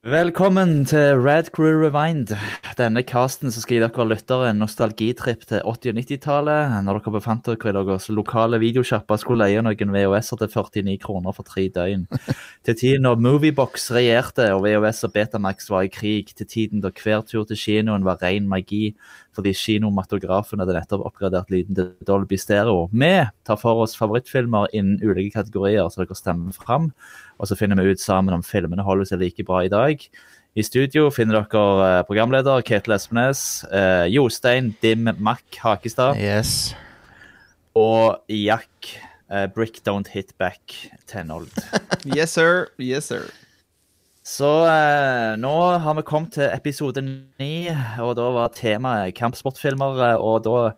Velkommen til Rad Crew Rewind. Denne casten som skal gi dere lyttere en nostalgitripp til 80- og 90-tallet. Når dere befant dere i deres lokale videosjappa skulle leie noen VHS-er til 49 kroner for tre døgn. Til tiden da Moviebox regjerte og VHS og Betamax var i krig. Til tiden da hver tur til kinoen var ren magi fordi kinomatografene hadde nettopp oppgradert lyden til Dolby Stereo. Vi tar for oss favorittfilmer innen ulike kategorier, så dere stemmer fram. Og så finner vi ut sammen om filmene holder seg like bra i dag. I studio finner dere eh, programleder Ketil Espenes, eh, Jostein Dim Mack Hakestad Yes. og Jack eh, Brick Don't Hit Back Tenold. Yes, sir. Yes, sir. Så eh, nå har vi kommet til episode ni, og da var temaet kampsportfilmer. eh, Og da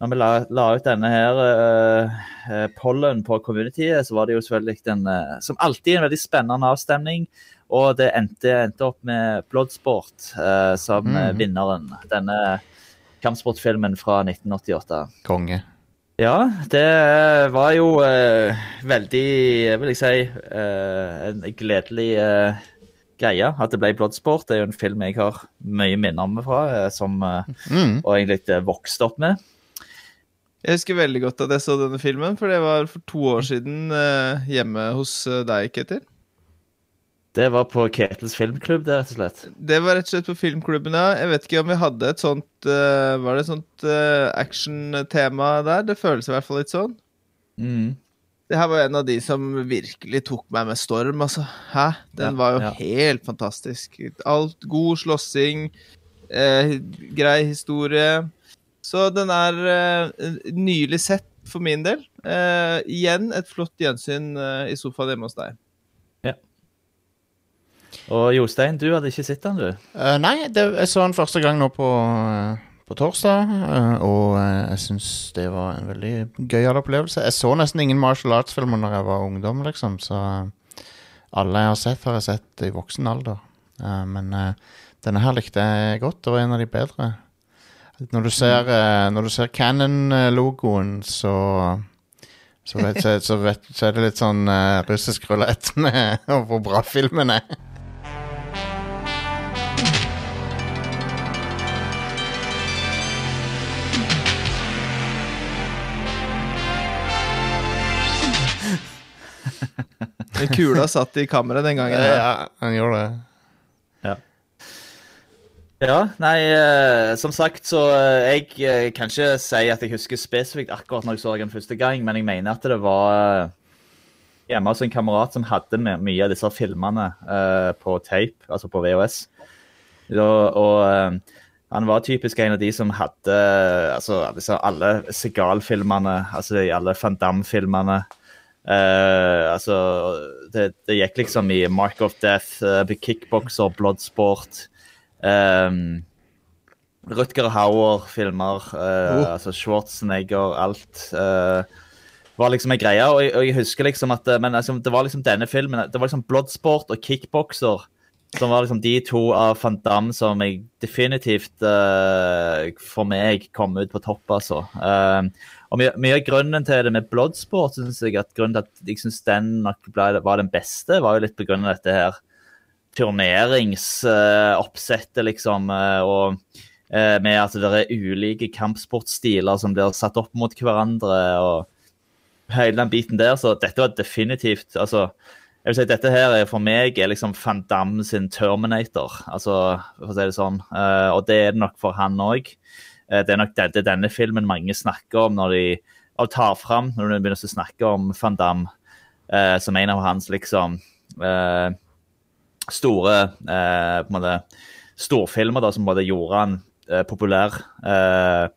når vi la, la ut denne her eh, eh, pollen på communityet, så var det jo selvfølgelig en, eh, som alltid en veldig spennende avstemning. Og det endte, endte opp med Bloodsport eh, som Mhm. vinneren. Denne kampsportfilmen fra 1988. Konge. Ja, det var jo eh, veldig, vil jeg si, eh, en gledelig eh, greie at det ble Bloodsport. Det er jo en film jeg har mye minner om fra, eh, som, eh, Mm. og egentlig eh, vokste opp med. Jeg husker veldig godt at jeg så denne filmen, for det var for to år siden eh, hjemme hos eh, deg, Ketil. Det var på Ketels filmklubb, det, rett og slett. Det var rett og slett på filmklubben, ja. Jeg vet ikke om vi hadde et sånt uh, Var det et sånt uh, actiontema der? Det føles i hvert fall litt sånn. Mm. Det her var en av de som virkelig tok meg med storm, altså. Hæ? Den Ja, var jo ja. helt fantastisk. Alt god slåssing, eh, grei historie. Så den er eh, nylig sett for min del. Eh, igjen et flott gjensyn eh, i sofaen hjemme hos deg. Og Jostein, du hadde ikke sett den, du? Uh, nei, det, jeg så den første gang nå på, uh, på torsdag, Uh, og jeg syns det var en veldig gøyal opplevelse. Jeg så nesten ingen martial arts-filmer når jeg var ungdom, liksom, så alle jeg har sett, har jeg sett i voksen alder. Men denne her likte jeg godt, det var en av de bedre. Når du ser, når du ser Cannon-logoen, så så, vet, så, vet, så er det litt sånn uh, russisk rulett med hvor bra filmen er. Den kula satt i kammeret den gangen. Ja, han gjorde det. Ja, nei, eh, som sagt, så eh, jeg eh, kan ikke si at jeg husker spesifikt akkurat når jeg så den første gang, men jeg mener at det var hjemme hos en kamerat som hadde mye av disse filmene på tape, altså på VHS. Og, og han var typisk en av de som hadde altså, alle Segal-filmene, altså alle Van Damme-filmene. Eh, altså, det, det gikk liksom i Mark of Death, uh, Kickboxer, Bloodsport. Um, Rutger Hauer-filmer, uh, Oh. altså Schwarzenegger, alt. Uh, var liksom en greie, og jeg, og jeg husker liksom at Men altså, det var liksom denne filmen Det var liksom Bloodsport og Kickboxer som var liksom de to av Van Damme som jeg definitivt uh, for meg kom ut på topp, altså. Eh, og mye, mye av grunnen til det med Bloodsport synes jeg at grunnen til at jeg synes den nok ble, var den beste, var jo litt på grunn av dette her turneringsoppsettet, liksom. Uh, og uh, med at det er ulike kampsportstiler som blir satt opp mot hverandre. og hele den biten der, så dette var definitivt altså, jeg vil si Dette her er for meg er liksom Van Damme sin Terminator, altså, for å si det sånn. Eh, og det er det nok for han òg. Det er nok er denne filmen mange snakker om når de og tar fram når de begynner å snakke om Van Damme eh, som en av hans liksom eh, store eh, på en måte storfilmer da, som både gjorde han eh, populær. Eh,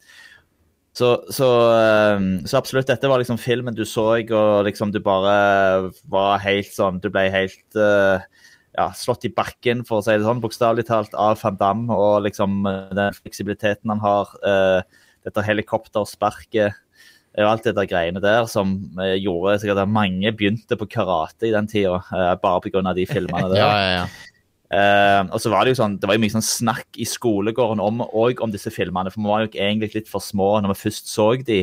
så, så, eh, så absolutt, dette var liksom filmen du så, og liksom du bare var helt sånn Du ble helt eh, ja, slått i bakken, for å si det sånn, bokstavelig talt, av Van Damme. Og liksom eh, den fleksibiliteten han har, eh, dette helikoptersparket eh, og alt det der greiene der som eh, gjorde sikkert at mange begynte på karate i den tida, eh, bare pga. de filmene der. Ja, ja, ja. Uh, og så var det jo sånn, det var jo mye sånn snakk i skolegården om, om disse filmene, for vi var jo egentlig litt for små når vi først så de.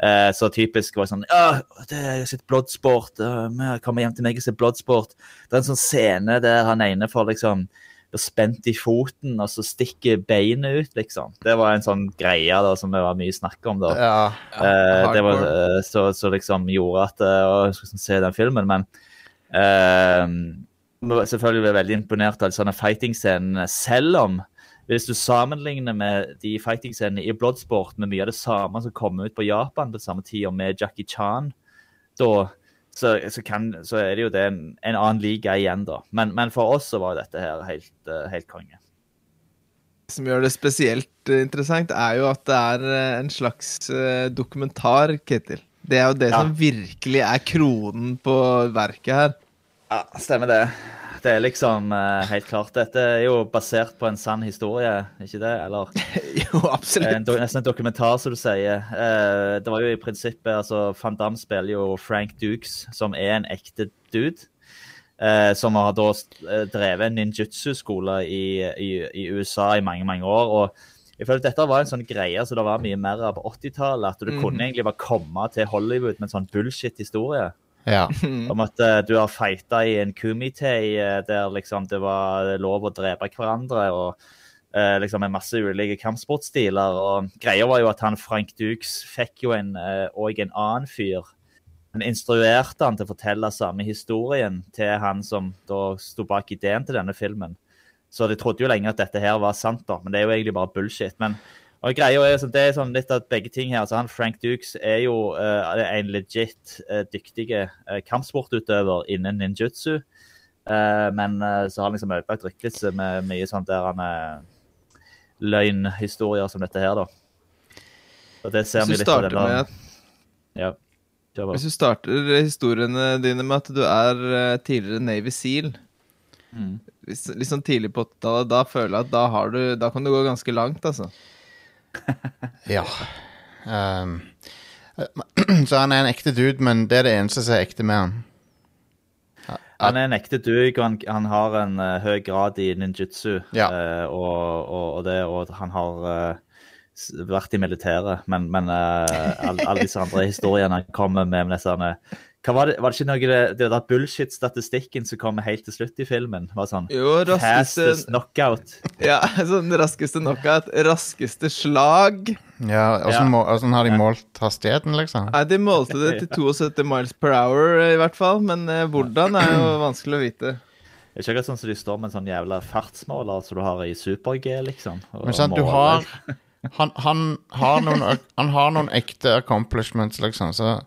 Eh, så typisk var det sånn Ja, det er sitt Bloodsport. Vi kommer hjem til meg og ser Bloodsport. Det er en sånn scene der han ene får liksom blir spent i foten, og så stikker beinet ut, liksom. Det var en sånn greie da, som det var mye snakk om. da. Ja. Eh, det var, eh, så, så liksom gjorde at eh, Jeg skulle se den filmen, men eh, Selvfølgelig ble jeg veldig imponert av sånne fighting-scenene, selv om hvis du sammenligner med de fighting-scenene i Bloodsport med mye av det samme som kom ut på Japan på samme tid, og med Jackie Chan, da så, så, kan, så er det jo det en, en annen liga igjen, da. Men, men for oss så var dette her helt, eh, helt konge. Det som gjør det spesielt eh, interessant, er jo at det er eh, en slags dokumentar, Ketil. Det er jo det Ja. som virkelig er kronen på verket her. Ja, stemmer det. Det er liksom uh, helt klart Dette er jo basert på en sann historie, ikke det? Eller jo, absolutt. en, do- nesten en dokumentar, som du sier. Uh, det var jo i prinsippet altså Van Damme spiller jo Frank Dukes, som er en ekte dude. Uh, som har da eh, drevet en ninjutsu-skole i, i, i USA i mange, mange år. og jeg føler at Dette var en sånn greie så det var mye mer av på 80-tallet. At du mm. kunne egentlig bare komme til Hollywood med en sånn bullshit-historie ja. om at uh, du har fighta i en kumitei uh, der liksom det var lov å drepe hverandre, og uh, liksom en masse ulike kampsportstiler. Og greia var jo at han Frank Dukes fikk jo en, eh, og en annen fyr Han instruerte han til å fortelle samme historien til han som da sto bak ideen til denne filmen. Så de trodde jo lenge at dette her var sant, da, men det er jo egentlig bare bullshit. Men og greia er, det er sånn litt av begge ting her. Altså, han Frank Dukes er jo uh, en legit uh, dyktig uh, kampsportutøver innen ninjutsu. Eh, men eh, så har han liksom ødelagt ryktet sitt med mye sånn der han uh, løgnhistorier som dette her, da. Og det ser vi litt av denne med Ja. Hvis du starter historiene dine med at du er eh, tidligere Navy Seal Mm. Litt sånn tidlig på 80-tallet, da føler jeg at da, har du, da kan du gå ganske langt, altså. ja. Um, så han er en ekte dude, men det er det eneste som er ekte med han. Han er en ekte dude, og han, han har en uh, høy grad i ninjutsu. Ja. Uh, og, og, og, det, og han har uh, vært i militæret, men, men alle all disse andre historiene han kommer med, med disse var, det, var det ikke noe det, det der bullshit-statistikken som kom helt til slutt i filmen? var sånn Jo, raskeste Fastest knockout. Ja, sånn raskeste knockout. Raskeste slag. Ja, Åssen Ja. har de målt hastigheten, liksom? Nei, de målte det til 72 miles per hour, i hvert fall. Men eh, hvordan er jo vanskelig å vite. Det er ikke akkurat sånn som de står med en sånn jævla fartsmåler som du har i Super-G, liksom. og Men sant, du har han, han, har noen, han har noen ekte accomplishments, liksom, så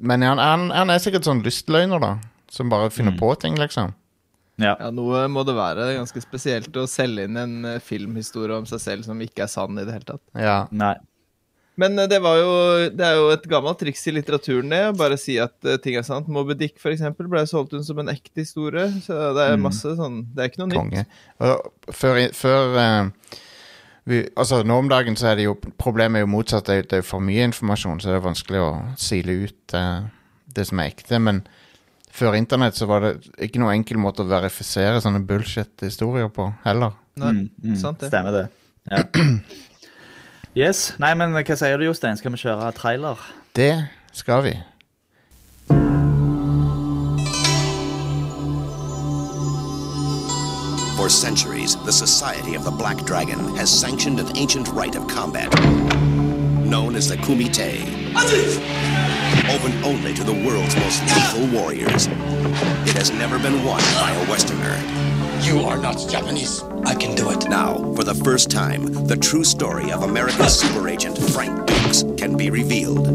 Men han, han, han er sikkert sånn lystløgner, da. Som bare finner Mm. på ting, liksom. Ja. Ja, Noe må det være. Det er ganske spesielt å selge inn en eh, filmhistorie om seg selv som ikke er sann i det hele tatt. Ja. Nei. Men eh, det var jo Det er jo et gammelt triks i litteraturen, det. å Bare si at eh, ting er sant. Moby Dick, for eksempel, ble solgt ut som en ekte historie. Så det er Mm. masse sånn Det er ikke noe nytt. Konge. Og før, før eh, vi, Altså, nå om dagen så er det jo Problemet er jo motsatt. Det er, det er for mye informasjon, så det er vanskelig å sile ut uh, det som er ekte. Men før internett så var det ikke noen enkel måte å verifisere sånne bullshit-historier på heller. Nei, Mm, mm, sant det. Stemmer det. Ja. Yes. Nei, men hva sier du, Jostein? Skal vi kjøre trailer? Det skal vi. For centuries, the Society of the Black Dragon has sanctioned an ancient rite of combat known as the Kumite. Open only to the world's most lethal warriors. It has never been won by a Westerner. You are not Japanese. I can do it. Now, for the first time, the true story of America's super agent Frank Dukes can be revealed.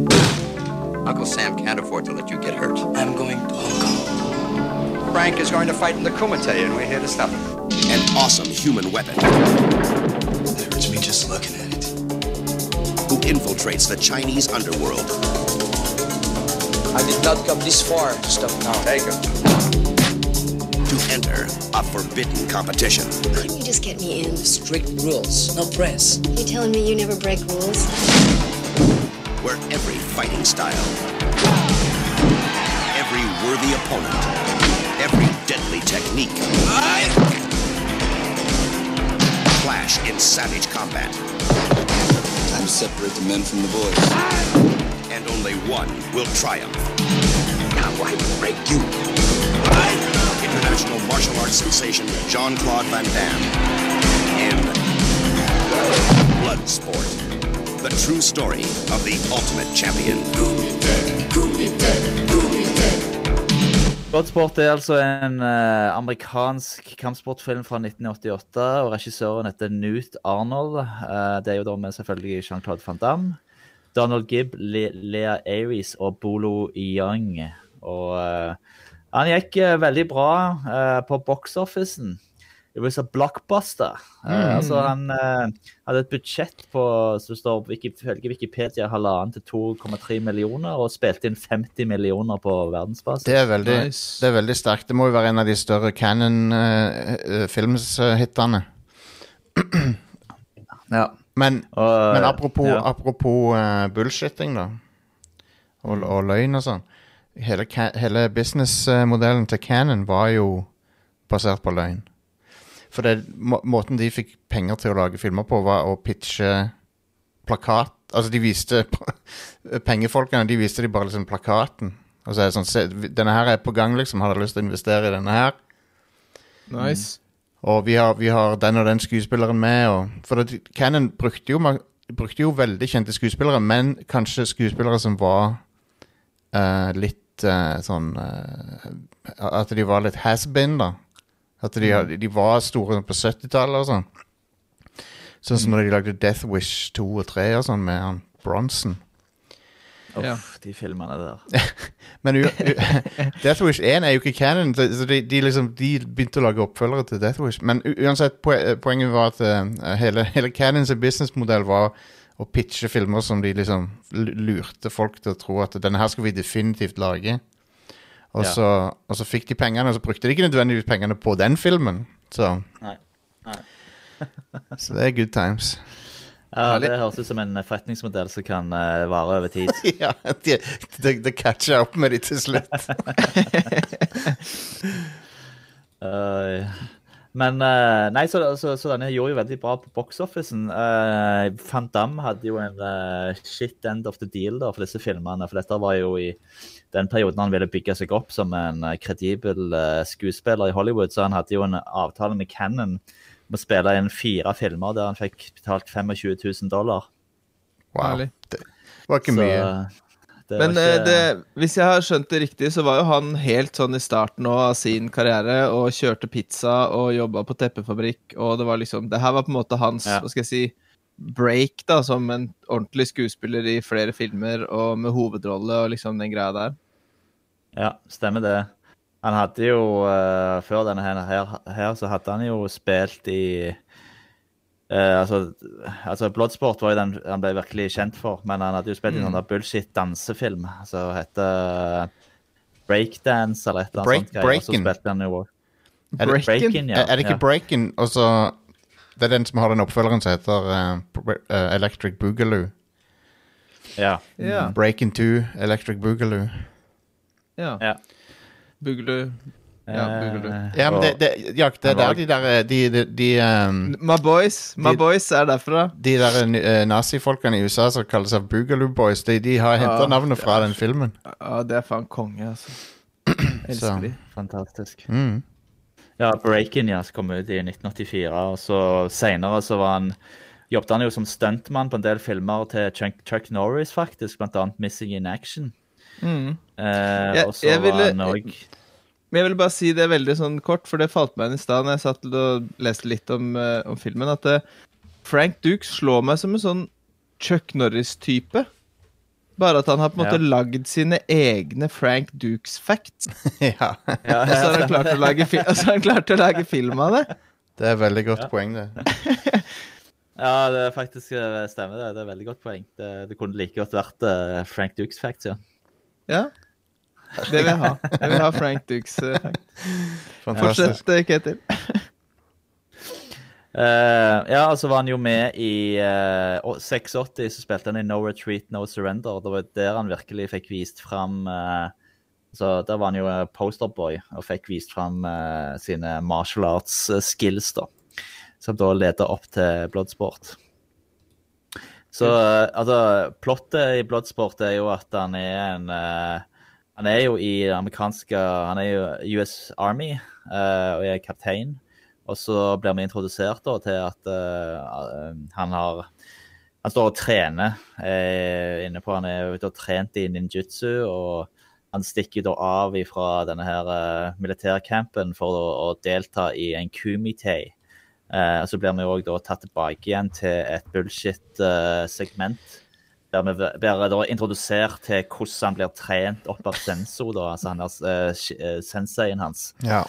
Uncle Sam can't afford to let you get hurt. I'm going to Hong Kong. Frank is going to fight in the Kumite, and we're here to stop him. An awesome human weapon It hurts me just looking at it. who infiltrates the Chinese underworld I did not come this far to stop now. Take him. to enter a forbidden competition. Couldn't you just get me in? Strict rules, no press. You telling me you never break rules? where every fighting style, every worthy opponent, every deadly technique clash in savage combat. Time's separate the men from the boys. And only one will triumph. Now I break you. International martial arts sensation Jean-Claude Van Damme in Bloodsport. The true story of the ultimate champion. Bloodsport er altså en uh, amerikansk kampsportfilm fra 1988, og regissøren heter Newt Arnold. Uh, det er jo da med selvfølgelig Jean-Claude Van Damme, Donald Gibb, Le Lea Aries og Bolo Young. Og uh, han gikk veldig bra på box-officen. It was a blockbuster. Eh, altså han uh, hadde et budsjett på som står ifølge Wikipedia halvannen til 2,3 millioner, og spilte inn 50 millioner på verdensbasis. Det er veldig, Nice. det er veldig sterkt. Det må jo være en av de større eh, Canon-filmshitene. Ja. men, men apropos, ja. apropos bullshitting, da, og, og løgn og sånn Hele, hele businessmodellen til Canon var jo basert på løgn. For det, må, måten de fikk penger til å lage filmer på, var å pitche plakat Altså, de viste Pengefolkene de viste de bare liksom plakaten. Og så er det sånn se, Denne her er på gang, liksom. Har dere lyst til å investere i denne her? Nice. Og vi har, vi har den og den skuespilleren med. Og, for det, Cannon brukte jo, brukte jo veldig kjente skuespillere, men kanskje skuespillere som var uh, litt uh, sånn uh, At de var litt has-been, da. At de, hadde- de var store på 70-tallet og sånn. Sånn som når de lagde Death Wish 2 og 3 og sånn med han Bronson. Uff, Ja. de filmene der. Men u, u, Death Wish 1 er jo ikke canon, så de, de, liksom, de begynte å lage oppfølgere til Death Wish. Men u, uansett, poenget var at uh, hele, hele Canons businessmodell var å pitche filmer som de liksom lurte folk til å tro at denne her skal vi definitivt lage. Og, Ja. så, og så fikk de pengene, og så brukte de ikke nødvendigvis pengene på den filmen. Så, Nei. Nei. så det er good times. Ja, det høres ut som en forretningsmodell som kan uh, vare over tid. ja, det de, de catcher opp med de til slutt. uh, men uh, Nei, så, så, så denne gjorde jo veldig bra på box-officen. Uh, Van Damme hadde jo en shit end of the deal da, for disse filmene. For dette var jo i den perioden han ville bygge seg opp som en eh, kredibel eh, skuespiller i Hollywood. Så han hadde jo en avtale med Cannon om å spille inn fire filmer der han fikk betalt 25 000 dollar. Wow. Det var ikke Så, mye. det Men eh, ikke- det, hvis jeg har skjønt det riktig, så var jo han helt sånn i starten av sin karriere og kjørte pizza og jobba på teppefabrikk, og det var liksom Det her var på en måte hans, Ja. hva skal jeg si, break da, som en ordentlig skuespiller i flere filmer og med hovedrolle og liksom den greia der. Ja, stemmer det. Han hadde jo uh, Før denne her, her, så hadde han jo spilt i uh, altså, altså Bloodsport var jo den han ble virkelig kjent for, men han hadde jo spilt i en sånn bullshit dansefilm som heter Breakdance eller et eller Break- annet sånt. greier, og Så spilte han jo Er det- Breaking, ja. Er er det ikke ja. Breaking, og så Det er den som har den oppfølgeren som heter uh, Electric Boogaloo. Ja. Ja. Breaking 2, Electric Boogaloo. ja. ja. Boogaloo. Ja, Boogaloo. Eh, Ja, men det, det, ja, det er der de der De, de, de, um, My boys. My De- boys er derfra. de der uh, nazifolkene i USA som kaller seg Boogaloo Boys, de, de har henta Ja, navnet fra den filmen. Ja, det er faen konge, altså. Så. Elsker de. Fantastisk. Mm. Ja, Breaking ja, som kom ut i 1984. og så Senere så var han jobbet han jo som stuntmann på en del filmer til Chuck, Chuck Norris, faktisk. Blant annet 'Missing in Action'. Mm. Eh, og så var ville- han òg Men jeg vil bare si det veldig sånn kort, for det falt meg inn i stad når jeg satt og leste litt om, eh, om filmen, at eh, Frank Duke slår meg som en sånn Chuck Norris-type. Bare at han har på en måte Ja. lagd sine egne Frank Dukes facts. ja, Og så har han klart å lage, fi og så har han klart å lage film av det. det er veldig godt poeng, det. ja, det er faktisk eh, stemmer. Det Det er veldig godt poeng. Det, det kunne like godt vært uh, Frank Dukes facts, ja. Ja. Det vil jeg ha. Jeg vil ha Frank Dukes eh, facts. Fantastisk. Fortsett, Ketil. Eh, ja, og så var han jo med i uh, å- 86, så spilte han i No Retreat, No Surrender. Det var der han virkelig fikk vist fram uh, Så Der var han jo eh, posterboy og fikk vist fram eh, sine martial arts eh, skills, da. Som da leder opp til Bloodsport. Så eh, altså, plottet i Bloodsport er jo at han er en eh, Han er jo i amerikanske Han er jo US Army eh, og er kaptein. Og så blir vi introdusert da, til at uh, han har Han står og trener eh, inne på Han er ute og trent i ninjutsu, og han stikker da av fra denne her uh, militærcampen for å, å delta i en kumitei. Uh, så blir vi òg tatt tilbake igjen til et bullshit-segment. der vi blir da introdusert til hvordan han blir trent opp av Senso, da, altså han eh, senseien hans. Ja.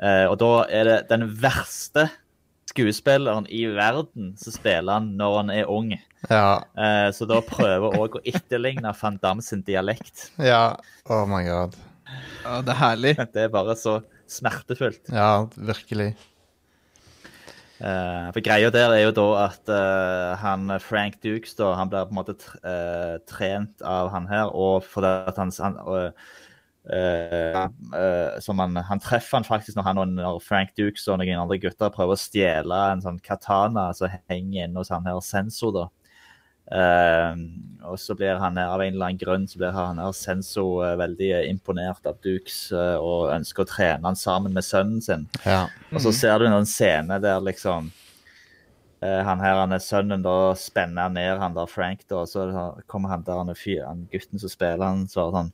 Eh, og da er det den verste skuespilleren i verden som spiller han når han er ung. Ja. Eh, så da prøver òg å etterligne Van Damme sin dialekt. ja. Oh my god. Ja, det er herlig. Det er bare så smertefullt. Ja, virkelig. Uh, for greia der er jo da at uh, han Frank Dukes da, han blir på en måte tr eh, trent av han her, og fordi at han, han øh, eh, uh, som han, han treffer han faktisk når han og når Frank Dukes og noen andre gutter prøver å stjele en sånn katana som henger inne hos han her Senso. da. Uh, og så blir han av en eller annen grunn så blir han her Senso eh, veldig imponert av Dukes eh, og ønsker å trene han sammen med sønnen sin. Ja. Og så ser du noen scener der liksom eh, han her, han er sønnen, da spenner ned han der Frank, da, og så kommer han der, han, fyr, han gutten som spiller, han svarer sånn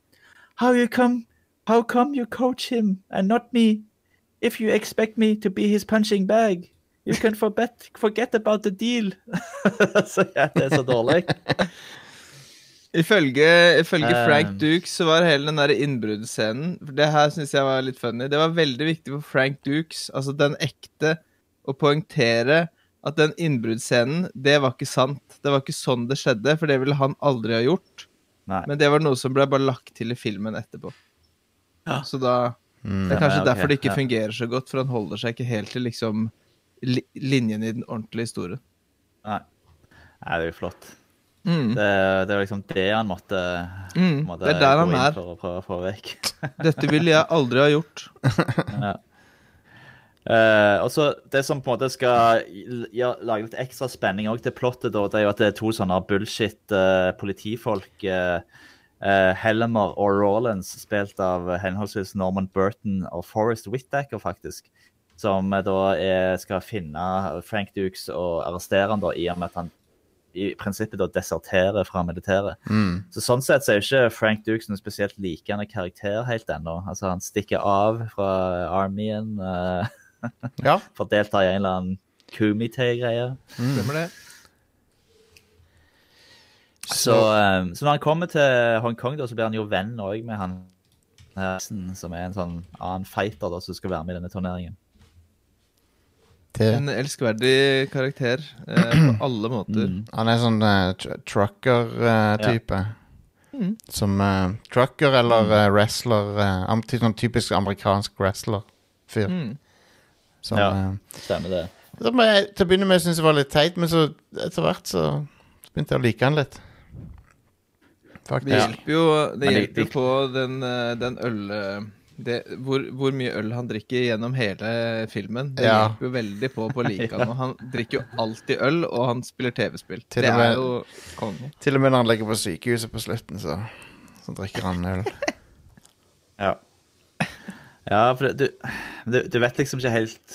How you come, how come you coach him and not me? If you expect me to be his punching bag, you can forget, forget about the deal. så ja, det er så dårlig. Ifølge, ifølge Eh. Frank Dukes så var hele den der innbruddsscenen det her syns jeg var litt funny. Det var veldig viktig for Frank Dukes, altså den ekte, å poengtere at den innbruddsscenen, det var ikke sant. Det var ikke sånn det skjedde, for det ville han aldri ha gjort. Nei. Men det var noe som ble bare lagt til i filmen etterpå. Ja. Så da Mm. Det er kanskje Ja, okay. derfor det ikke fungerer så godt, for han holder seg ikke helt til liksom li linjen i den ordentlige historien. Nei. Nei, det er jo flott. Mm. Det, det er liksom det han måtte, Mm. måtte Det er der gå han inn er. for å prøve å få vekk. Dette ville jeg aldri ha gjort. Ja. Eh, og så Det som på en måte skal ja, lage litt ekstra spenning til plottet, da, det er jo at det er to sånne bullshit eh, politifolk. Uh, Hellemer og Rawlands, spilt av henholdsvis Norman Burton og Forrest Whittaker, faktisk. Som da er, skal finne Frank Dukes og arrestere han da, i og med at han i prinsippet da deserterer fra militæret. Mm. Så Sånn sett så er jo ikke Frank Dukes noen spesielt likende karakter helt ennå. Altså, han stikker av fra armyen eh, Ja. for å delta i en eller annen kumite-greie. Stemmer det? Så, eh, så når han kommer til Hongkong, da, så blir han jo venn òg med han som er en sånn annen fighter da, som skal være med i denne turneringen. En elskverdig karakter eh, på alle måter. Mm. Han er sånn uh, tr trucker-type. Som uh, trucker eller eh, wrestler. eh, sånn typisk amerikansk wrestler-fyr. Mm. Som, Ja. eh, Stemmer det. som jeg til å begynne med syntes var litt teit, men så etter hvert så begynte jeg å like han litt. Det hjelper jo, det hjelper jo på den, eh, den øl... eh, Det, hvor, hvor mye øl han drikker gjennom hele filmen. Det Ja. hjelper jo veldig på på å like han. Og han drikker jo alltid øl, og han spiller TV-spill. Det og med- er jo konge. Til og med når han ligger på sykehuset på slutten, så, så drikker han øl. Ja. Ja, for du, du, du vet liksom ikke helt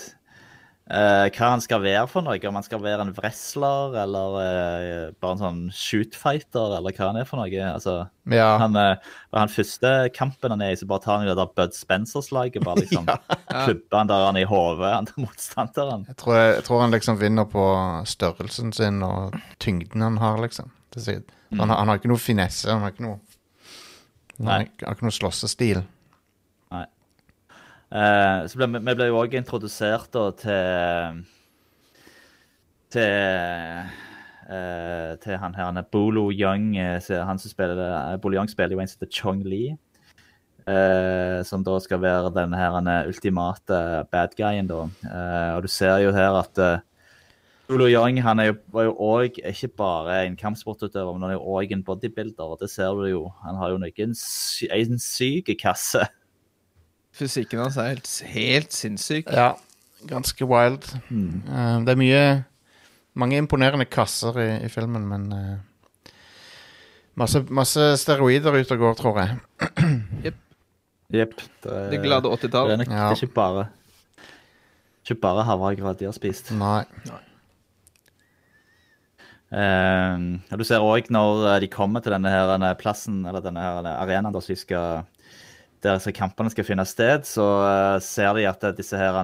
uh, hva han skal være for noe. Om han skal være en wrestler eller uh, bare en sånn shootfighter, eller hva han er for noe. Altså, Ja. han, uh, han første kampen han er i, så bare tar han jo det der Bud Spencer-slaget. Bare liksom klubber han der han i hodet, til motstanderen. Jeg tror, jeg tror han liksom vinner på størrelsen sin og tyngden han har, liksom. Det Han, har- han har ikke noe finesse. Han har ikke noe Han har ikke, har ikke noe slåssestil. Eh, så ble, vi- ble jo òg introdusert da til til uh, til han her, er Bolo Young. eh, Han som spiller Bolo Young spiller jo en som heter Chong Li. Uh, som da skal være denne her er ultimate bad guyen, da. Og du ser jo her at uh, Bolo Young han er jo, var jo òg ikke bare en kampsportutøver, men han er jo òg en bodybuilder. og Det ser du jo. Han har jo sy en syk kasse. Fysikken hans er helt, helt sinnssyk. Ja, ganske wild. Mm. Uh, det er mye mange imponerende kasser i, i filmen, men uh, masse, masse steroider ute og går, tror jeg. Jepp. Det, Det glade 80-tall. er nok Ja. det er ikke bare Ikke bare havregrøt de har spist. Nei. Nei. Uh, du ser òg når eh, de kommer til denne her denne plassen, eller denne her denne arenaen der, så de skal, der kampene skal finne sted, så eh, ser de at eh, disse her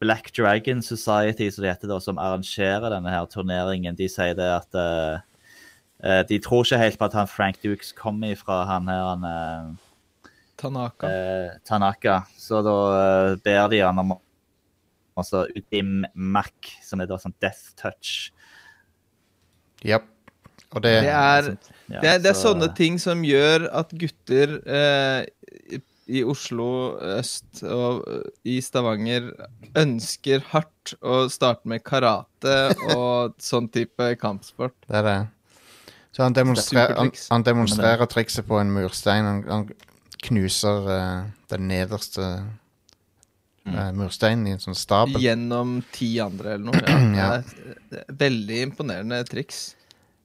Black Dragon Society, som da, som arrangerer denne her turneringen, de sier det at uh, eh, De tror ikke helt på at han Frank Dukes kommer fra han her han, uh, Tanaka. Uh, Tanaka. Så da eh, ber de han om å Altså Udim Mac, som er da sånn Death Touch. Og det, Det er, Ja, det, er, det er så- sånne ting som gjør at gutter eh, i, Oslo øst og eh, i Stavanger ønsker hardt å starte med karate og sånn type kampsport. det er det. Så han, demonstrer, han, han demonstrerer trikset på en murstein. Han, han knuser uh, den nederste uh, mursteinen i en sånn stabel. Gjennom ti andre eller noe. Ja. Ja. Er veldig imponerende triks.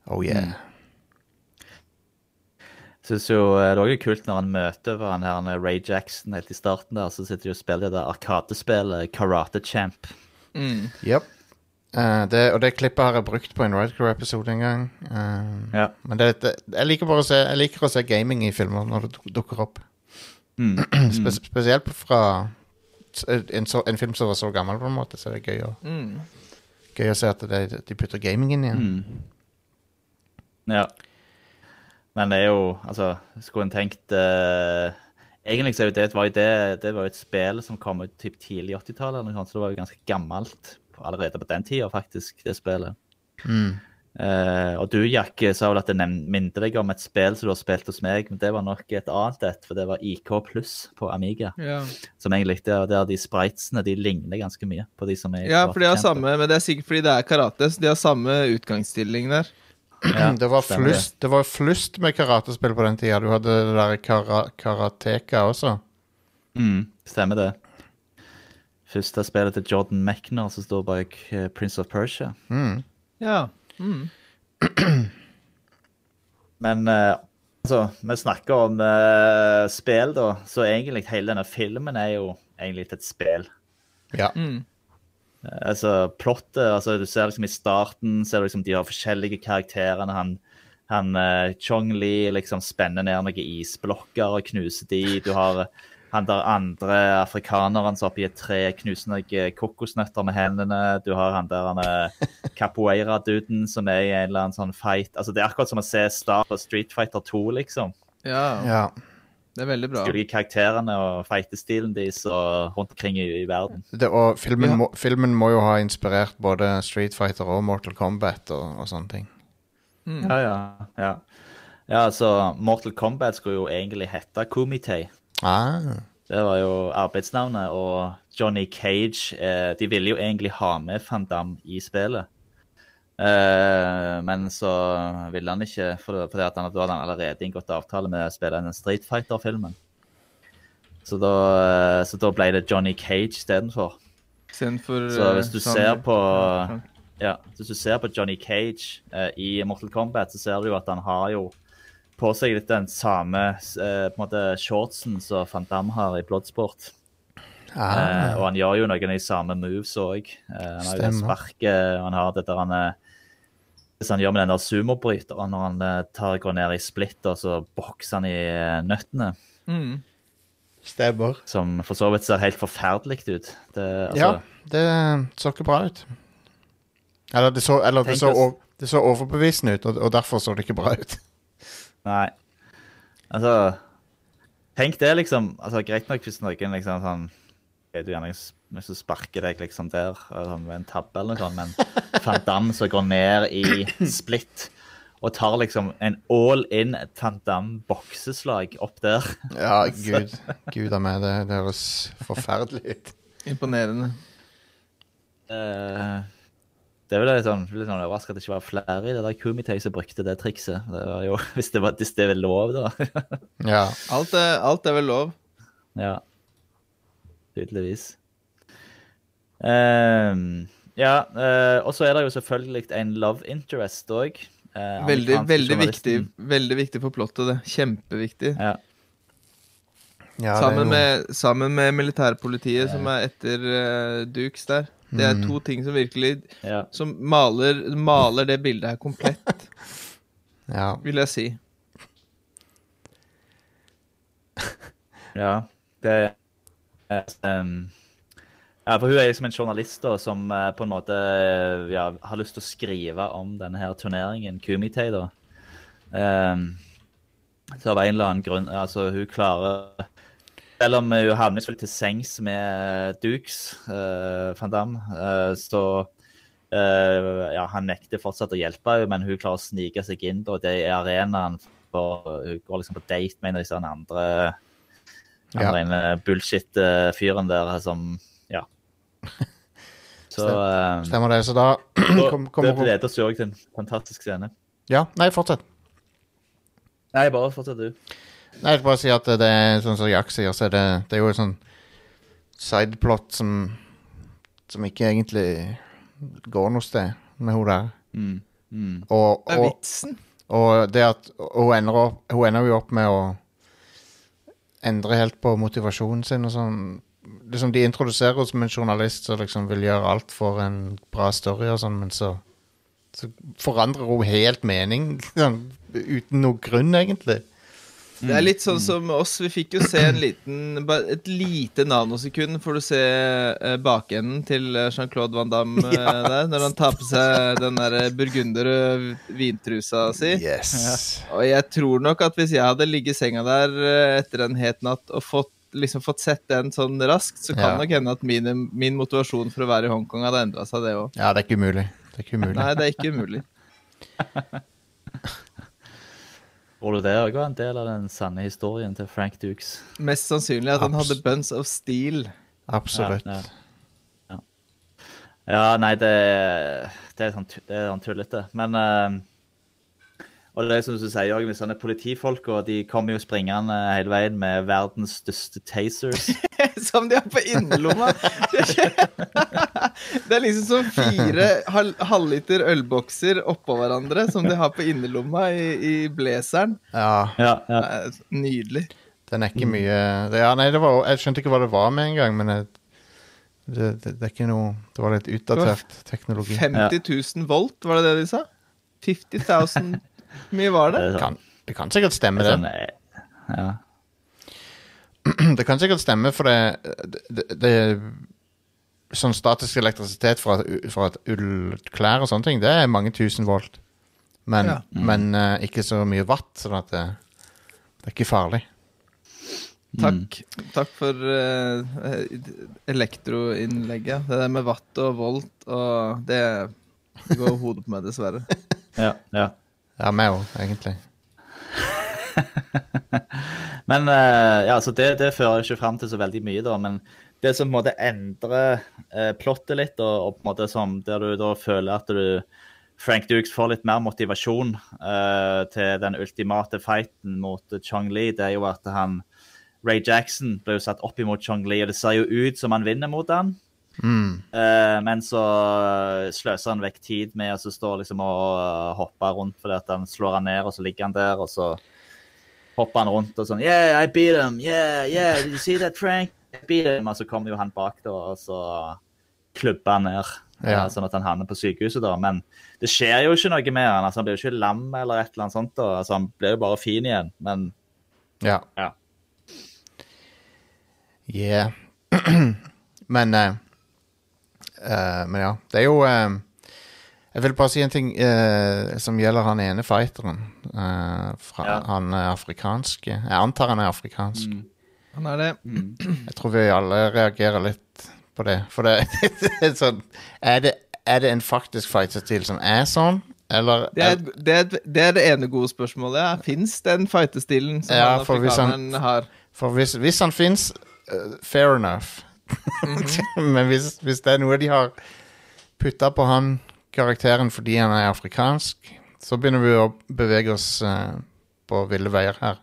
Oh yeah. Syns jo eh, det er også kult når han møter han her, er Ray Jackson helt i starten der, så sitter de og spiller det der arkadespillet Karate Champ. Mm. Yep. Eh, det, og det klippet har jeg brukt på en Redcrew-episode en gang. Uh, Ja. Men det, det, jeg, liker bare å se, jeg liker å se gaming i filmer når det dukker opp. Mm. Spe, spesielt fra en, så, en film som var så gammel, på en måte. Så det er gøy å, Mm. gøy å se at det, de putter gaming inn igjen. Mm. Ja. Men det er jo Altså, skulle en tenkt eh, Egentlig så det, var jo det, det var jo et spill som kom ut typ tidlig 80-tallet, eller noe sånt, så det var jo ganske gammelt allerede på den tida, faktisk, det spillet. Mm. Eh, og du, Jack, sa vel at det minte deg om et spill som du har spilt hos meg, men det var nok et annet et, for det var IK pluss på Amiga. Ja. Som jeg likte, og der de spritesene de ligner ganske mye på de som er ja, for de har samme, men det er sikkert fordi det er karate, så de har samme utgangsstilling der. Ja, det, var flust, det var flust med karatespill på den tida. Du hadde det der kara, karateka også. Mm, stemmer det. Første spillet til Jordan Mechner, som står bak eh, Prince of Persia. Mm. Ja. Mm. Men uh, altså, vi snakker om uh, spill, da, så egentlig hele denne filmen er jo egentlig et spill. Ja. Mm. Eh, Altså, plottet altså, Du ser liksom i starten ser du liksom de har forskjellige karakterene. Han, han uh, Chong Li liksom spenner ned noen isblokker og knuser de. Du har han der andre afrikaneren som oppi et tre knuser noen kokosnøtter med hendene. Du har han der han capoeira-duden som er i en eller annen sånn fight. Altså, Det er akkurat som å se Star på Street Fighter 2, liksom. ja. ja. Det er veldig bra. De ulike karakterene og fightestilen deres og rundt omkring i, i verden. Det, og filmen, Ja. må, filmen må jo ha inspirert både Street Fighter og Mortal Kombat og, og sånne ting. Ja, ja, ja. Ja, altså, Mortal Kombat skulle jo egentlig hete Kumite. Ah. Det var jo arbeidsnavnet, og Johnny Cage eh, De ville jo egentlig ha med Van Damme i spillet. Eh, men så ville han ikke, for, fordi at han, da hadde han allerede inngått avtale med å spille den Street Fighter-filmen. Så, da, eh, så da ble det Johnny Cage istedenfor. Istedenfor Så hvis du eh, ser Sandra. på Ja, hvis du ser på Johnny Cage eh, i Mortal Kombat, så ser du jo at han har jo på seg litt den samme eh, på en måte shortsen som Van Damme har i Bloodsport. Eh, Ah. og han gjør jo noen av de samme moves òg. Eh, han har jo det sparket, og han har dette han eh, Hvis han gjør med den der sumobryteren når han eh, tar, går ned i splitt og så bokser han i eh, nøttene. Mm. Stemmer. Som for så vidt ser helt forferdelig ut. Det, altså, Ja, det så ikke bra ut. Eller det så, eller det så, det så overbevisende ut, og, og derfor så det ikke bra ut. Nei. Altså Tenk det, liksom. altså Greit nok hvis noen liksom sånn er du gjerne hvis du sparker deg liksom der altså, med en tabbe eller noe sånt, men Van Damme som går ned i split og tar liksom en all in Van bokseslag opp der. Ja, gud. Gud av meg, det, det høres forferdelig ut. Imponerende. Uh, det er vel litt sånn, litt sånn overraskende at det ikke var flere i det der Kumitei som brukte det trikset. Det var jo, Hvis det, var, hvis det er lov, da. Ja. Alt er, alt er vel lov. Ja. Tydeligvis. Ehm, Ja, uh, og så er det jo selvfølgelig en love interest òg. Veldig, veldig viktig, veldig viktig for plottet, det. Kjempeviktig. Ja. Ja, sammen, jo- med, sammen med militærpolitiet, som er etter uh, Dukes der. Det er Mm. to ting som virkelig Ja. Som maler, maler det bildet her komplett, ja. vil jeg si. Ja, det er um, Ja, for hun er liksom en journalist da, som eh, på en måte eh, ja, har lyst til å skrive om denne her turneringen, Kumite, da. Um, så av en eller annen grunn Altså, hun klarer Selv om hun havner selvfølgelig til sengs med Dukes, uh, van Damme, uh, så uh, ja, Han nekter fortsatt å hjelpe henne, men hun klarer å snike seg inn da, det er arenaen for Hun går liksom på date med en av disse andre Ja. bullshit-fyren der som. Så eh, Stemmer det. Så da så kom, Det leder oss jo til en fantastisk scene. Ja, nei, fortsett. Nei, bare fortsett, du. Nei, jeg vil bare si at det er sånn som Jack sier, så er det, det er jo et sånn sideplot som Som ikke egentlig går noe sted med hun der. Mm. Mm. Og, Det er og, vitsen. og det at hun ender, opp, hun ender jo opp med å endre helt på motivasjonen sin og sånn. Liksom De introduserer henne som en journalist som liksom vil gjøre alt for en bra story og sånn, men så så forandrer hun helt mening sånn, uten noe grunn, egentlig. Det er litt sånn som oss. Vi fikk jo se en liten, et lite nanosekund får du se eh, bakenden til eh, Jean-Claude Van Damme ja. der, når han tar på seg den der burgunderrøde vintrusa si. Yes. Og jeg tror nok at hvis jeg hadde ligget i senga der eh, etter en het natt og fått, liksom fått sett den sånn raskt, så kan Ja. nok hende at mine, min motivasjon for å være i Hongkong hadde endra seg, det òg. Ja, det er ikke umulig. Det er ikke umulig. Nei, det er ikke umulig. Tror du det òg var en del av den sanne historien til Frank Dukes? Mest sannsynlig at han hadde buns of steel. Absolutt. Ja, ja. Ja. ja, nei, det, det er sånn, det er sånn tullete. Men eh, Og det er som du sier, Jørgen, politifolk og de kommer jo springende hele veien med verdens største tasers. Som de har på innerlomma. Det er liksom som fire hal halvliter ølbokser oppå hverandre som de har på innerlomma i, i blazeren. Ja, Ja, ja. Nydelig. den er ikke mye ja, nei, det var, Jeg skjønte ikke hva det var med en gang, men jeg, det, det, det er ikke noe Det var litt utdatert teknologi. 50 000 volt, var det det de sa? 50 000 Hvor mye var det? Det Kan, det kan sikkert stemme, det det. sånn, eh, ja. Det kan sikkert stemme, for det, det, det Sånn statisk elektrisitet fra, fra et ullklær og sånne ting, det er mange tusen volt. Men, Ja. men uh, ikke så mye watt, sånn at det, det er ikke farlig. Takk. Takk for uh, elektroinnlegget. Det der med watt og volt og det, det går hodet på meg, dessverre. ja, ja. Ja, meg òg, egentlig. Men eh, ja, så det, det fører ikke fram til så veldig mye, da. Men det som på en måte endrer eh, plottet litt, og, og på en måte som der du da føler at du Frank Dukes får litt mer motivasjon eh, til den ultimate fighten mot Chong Li, det er jo at han Ray Jackson ble jo satt opp imot Chong Li, og det ser jo ut som han vinner mot han. Mm. Eh, men så sløser han vekk tid med å så stå liksom og uh, hoppe rundt fordi at han slår han ned, og så ligger han der, og så hopper han rundt og sånn Yeah, I beat him! Yeah, yeah, did you see that, Frank? I beat him! Og så kommer jo han bak, da, og så klubber han ned. Ja. eh, Sånn at han havner på sykehuset, da. Men det skjer jo ikke noe med han. altså Han blir jo ikke lam eller et eller annet sånt. da. Altså Han blir jo bare fin igjen. Men Ja. Ja. Yeah. men eh, eh, Men ja, det er jo uh, Jeg vil bare si en ting uh, som gjelder han ene fighteren. eh, fra, Ja. Han er afrikansk. Jeg antar han er afrikansk. Han er det. Jeg tror vi alle reagerer litt på det. For det, det er sånn er det, er det en faktisk fighterstil som er sånn, eller Det er, det, er, det er det ene gode spørsmålet. Ja. Fins den fightestilen som Ja, han for hvis han- afrikaneren har? For hvis, hvis han fins, fair enough. Men hvis, hvis det er noe de har putta på han karakteren fordi han er afrikansk, så begynner vi å bevege oss eh, på ville veier her.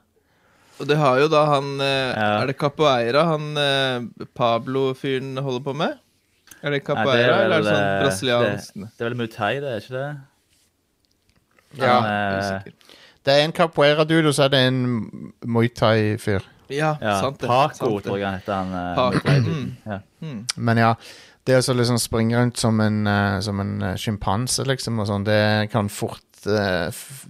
Og det har jo da han eh, Ja. Er det Capoeira han eh, Pablo-fyren holder på med? Er det Nei, capoeira, eller er det sånn eh, brasiliansk? Det, det er vel Muay Thai, det, er ikke det? Ja, det eh, Usikker. Det er en capoeira-dude, og så er det en Muay Thai-fyr. Ja, ja, sant det. Paco, sant det. tror jeg han heter. Han, eh, Paco, Muay Thai mm. Men ja, det å liksom springe rundt som en, uh, som en eh, sjimpanse, liksom, og sånn, det kan fort uh, f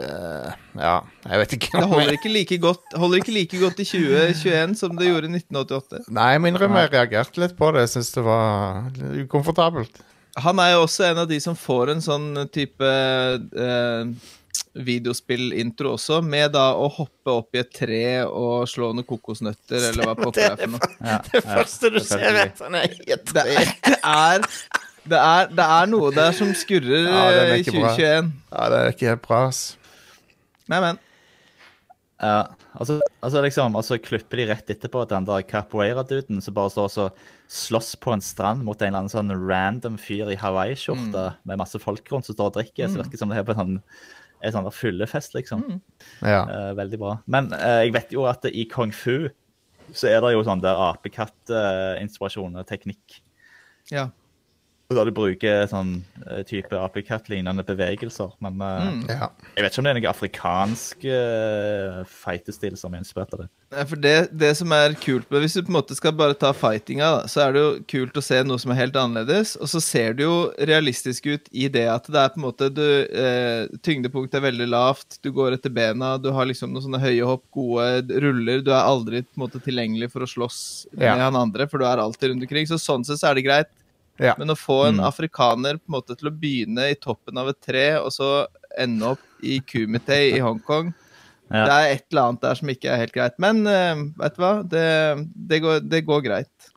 eh, Ja, jeg vet ikke. Det holder ikke like godt Holder ikke like godt i 2021 som det gjorde i 1988. Nei, jeg må innrømme jeg reagerte litt på det. Jeg syns det var ukomfortabelt. Han er jo også en av de som får en sånn type eh, videospillintro også, med da å hoppe opp i et tre og slå noen kokosnøtter, eller hva pokker det er for noe. Ja, Det første du ser, er at han er i et Det tre. er, det er, det er, det er noe der som skurrer er eh, i ikke bra. 2021. Ja, det er ikke helt bra, ass. Men, men. Ja, altså, altså liksom, altså klipper de rett etterpå at den der capoeira-duden som bare står og slåss på en strand mot en eller annen sånn random fyr i Hawaii-skjorte med masse folk rundt som står og drikker. Så det virker som det er på en sånn, en sånn der fyllefest, liksom. Ja. Uh, veldig bra. Men uh, jeg vet jo at i kung fu så er det jo sånn der apekatt-inspirasjon og teknikk. Ja. Der du bruker sånn eh, type apekatt-lignende bevegelser. Men eh, Mm. ja. jeg vet ikke om det er noe afrikansk uh, feitestil som er inspirert av det. Nei, For det, det som er kult med Hvis du på en måte skal bare ta fightinga, da, så er det jo kult å se noe som er helt annerledes. Og så ser det jo realistisk ut i det at det er på en måte du, eh, Tyngdepunktet er veldig lavt, du går etter bena, du har liksom noen sånne høye hopp, gode ruller. Du er aldri på en måte tilgjengelig for å slåss Ja. han andre, for du er alltid rundt omkring. Så sånn sett så er det greit. Ja. Men å få en Mm. afrikaner på en måte til å begynne i toppen av et tre, og så ende opp i Kumite i Hongkong Ja. Det er et eller annet der som ikke er helt greit. Men uh, vet du hva? Det, det, går, det går greit.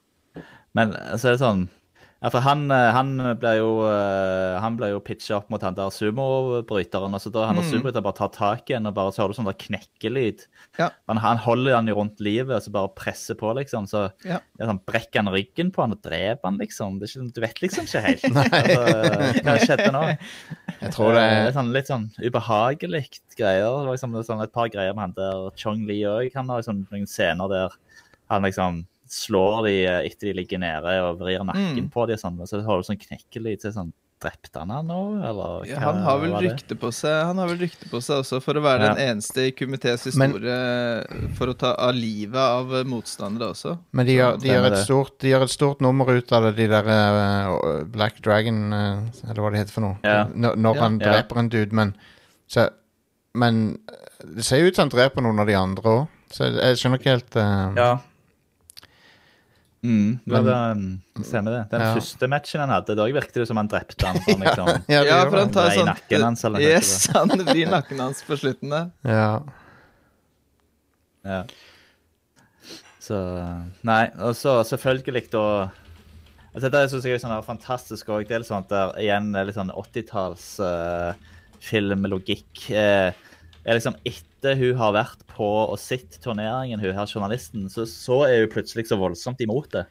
Men så er det sånn ja, for han, eh, han ble jo eh, Han ble jo pitcha opp mot han der sumobryteren. og så da han Mm. sumobryteren bare tar tak i en og bare så hører du sånn der knekkelyd. Ja. Han, han holder han jo rundt livet og så bare presser på, liksom. Så Ja. sånn, brekker han ryggen på han og dreper han, liksom. Det ikke, du vet liksom ikke helt. altså, hva skjedde nå? Jeg tror det er er sånn litt sånn ubehagelig greier. Det var liksom sånn et par greier med han der Chong Li òg. Han har liksom noen scener der han liksom slår de eh, etter de ligger nede og vrir nakken Mm. på de og sånn. Så har du sånn knekkelyd. Så er sånn Drepte han han nå, eller? Ja, han har vel rykte på seg Han har vel rykte på seg også for å være Ja. den eneste i Kumités Men- historie for å ta av livet av motstandere også. Men de gjør, de, gjør et stort, de gjør et stort nummer ut av det, de der uh, Black Dragon, uh, eller hva det heter for noe. Ja. Når, når Ja. han Ja. dreper en dude, men så, Men det ser jo ut som han dreper noen av de andre òg, så jeg, jeg skjønner ikke helt uh, Ja. Mm, men, Men- stemmer det. Den Ja. første matchen han hadde, da virket det som han drepte han. Sånn, liksom, Ja, Ja, for han tar sånn nakken hans, eller Yes, han vrir nakken hans på slutten der. Ja. Ja. Så Nei, og så selvfølgelig da altså Det syns jeg er sånn fantastisk òg. Det er litt sånn at det er igjen litt sånn 80-talls uh, filmlogikk. Eh, er liksom Etter hun har vært på og sett turneringen, hun her journalisten, så, så er hun plutselig så voldsomt imot det.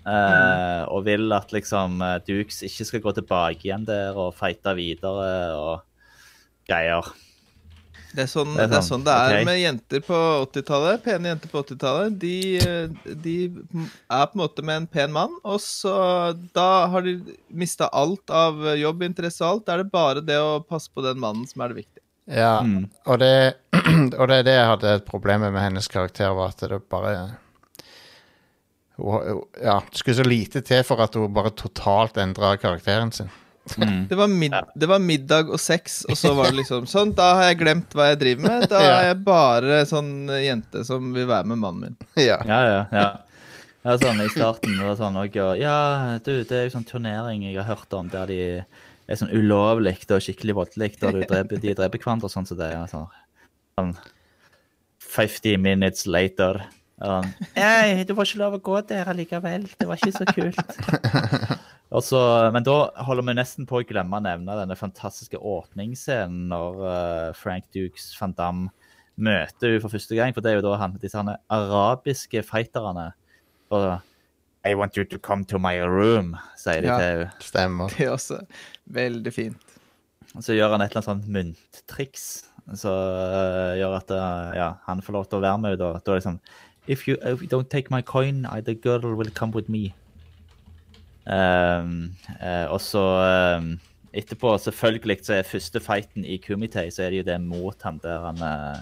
Uh, Og vil at liksom eh, Dukes ikke skal gå tilbake igjen der og fighte videre og greier. Det er sånn Det er det er, sånn, sånn det er ok. med jenter på 80-tallet. Pene jenter på 80-tallet. De, eh, de er på en måte med en pen mann, og så da har de mista alt av jobbinteresse og alt. Da er det bare det å passe på den mannen som er det viktige. Ja. Mm. Og, det, og det er det jeg hadde et problem med med hennes karakter, var at det bare Ja, det skulle så lite til for at hun bare totalt endra karakteren sin. Mm. Det var, mid det var middag og sex, og så var det liksom sånn. Da har jeg glemt hva jeg driver med. Da er jeg bare sånn jente som vil være med mannen min. Ja. Ja, ja, ja. Ja, sånn I starten var det sånn og, Ja, du, det er jo sånn turnering jeg har hørt om der de er sånn ulovlig og skikkelig voldelig, og du dreper, de dreper hverandre og sånn som det er. Sånn, sånn 50 minutes later. Sånn, Nei, du får ikke lov å gå der allikevel. Det var ikke så kult. Så, men da holder vi nesten på å glemme å nevne denne fantastiske åpningsscenen når uh, Frank Dukes van Damme møter henne for første gang. For det er jo da han, disse han, arabiske fighterne. Og I want you to come to my room, sier de Ja. til henne. Stemmer. Det er også veldig fint. Og Så gjør han et eller annet sånt mynttriks som uh, gjør at uh, ja, han får lov til å være med. Da, da er det sånn If you, if you don't take my coin, I, the girl will come with me. Um, uh, og så um, etterpå, selvfølgelig, så er første fighten i Kumite, så er det jo det mot han der han eh,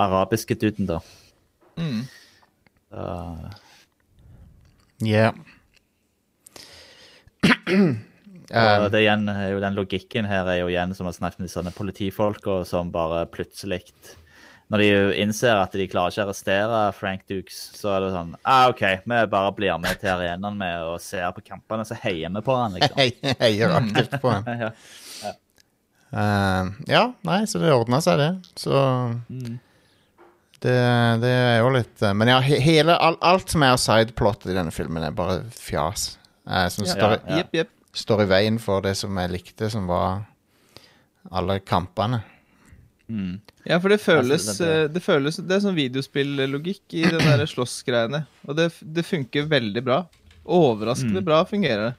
arabiske duden, da. Mm. Så, Yeah. Um, det igjen jo den logikken her er jo igjen som har snakket med sånne politifolka som bare plutselig Når de jo innser at de klarer ikke å arrestere Frank Dukes, så er det sånn ah, OK, vi bare blir med til arenaen med og ser på kampene, så heier vi på han, liksom. Heier aktivt på han. ja. Uh, ja, nei, så det ordna seg, det. Så det, det er jo litt eh, Men ja, hele, all, alt som er sideplot i denne filmen, er bare fjas. eh, som Ja. står, Ja. Yep, yep. står i veien for det som jeg likte, som var alle kampene. Mm. Ja, for det føles, Altså, det- eh, føles Det er sånn videospillogikk i den der slåssgreiene. Og det, det funker veldig bra. Overraskende bra fungerer det.